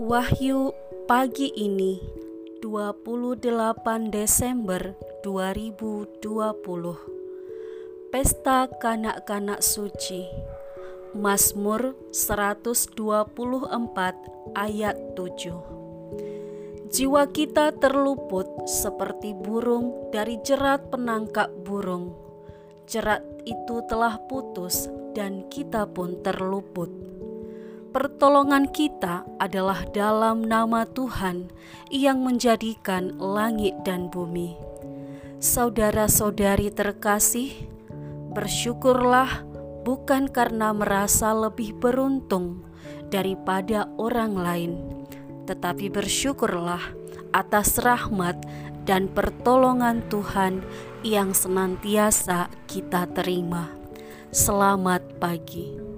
Wahyu pagi ini 28 Desember 2020 Pesta Kanak-kanak Suci. Mazmur 124 ayat 7 Jiwa kita terluput seperti burung dari jerat penangkap burung. Jerat itu telah putus dan kita pun terluput Pertolongan kita adalah dalam nama Tuhan yang menjadikan langit dan bumi. Saudara-saudari terkasih, bersyukurlah bukan karena merasa lebih beruntung daripada orang lain, tetapi bersyukurlah atas rahmat dan pertolongan Tuhan yang senantiasa kita terima. Selamat pagi.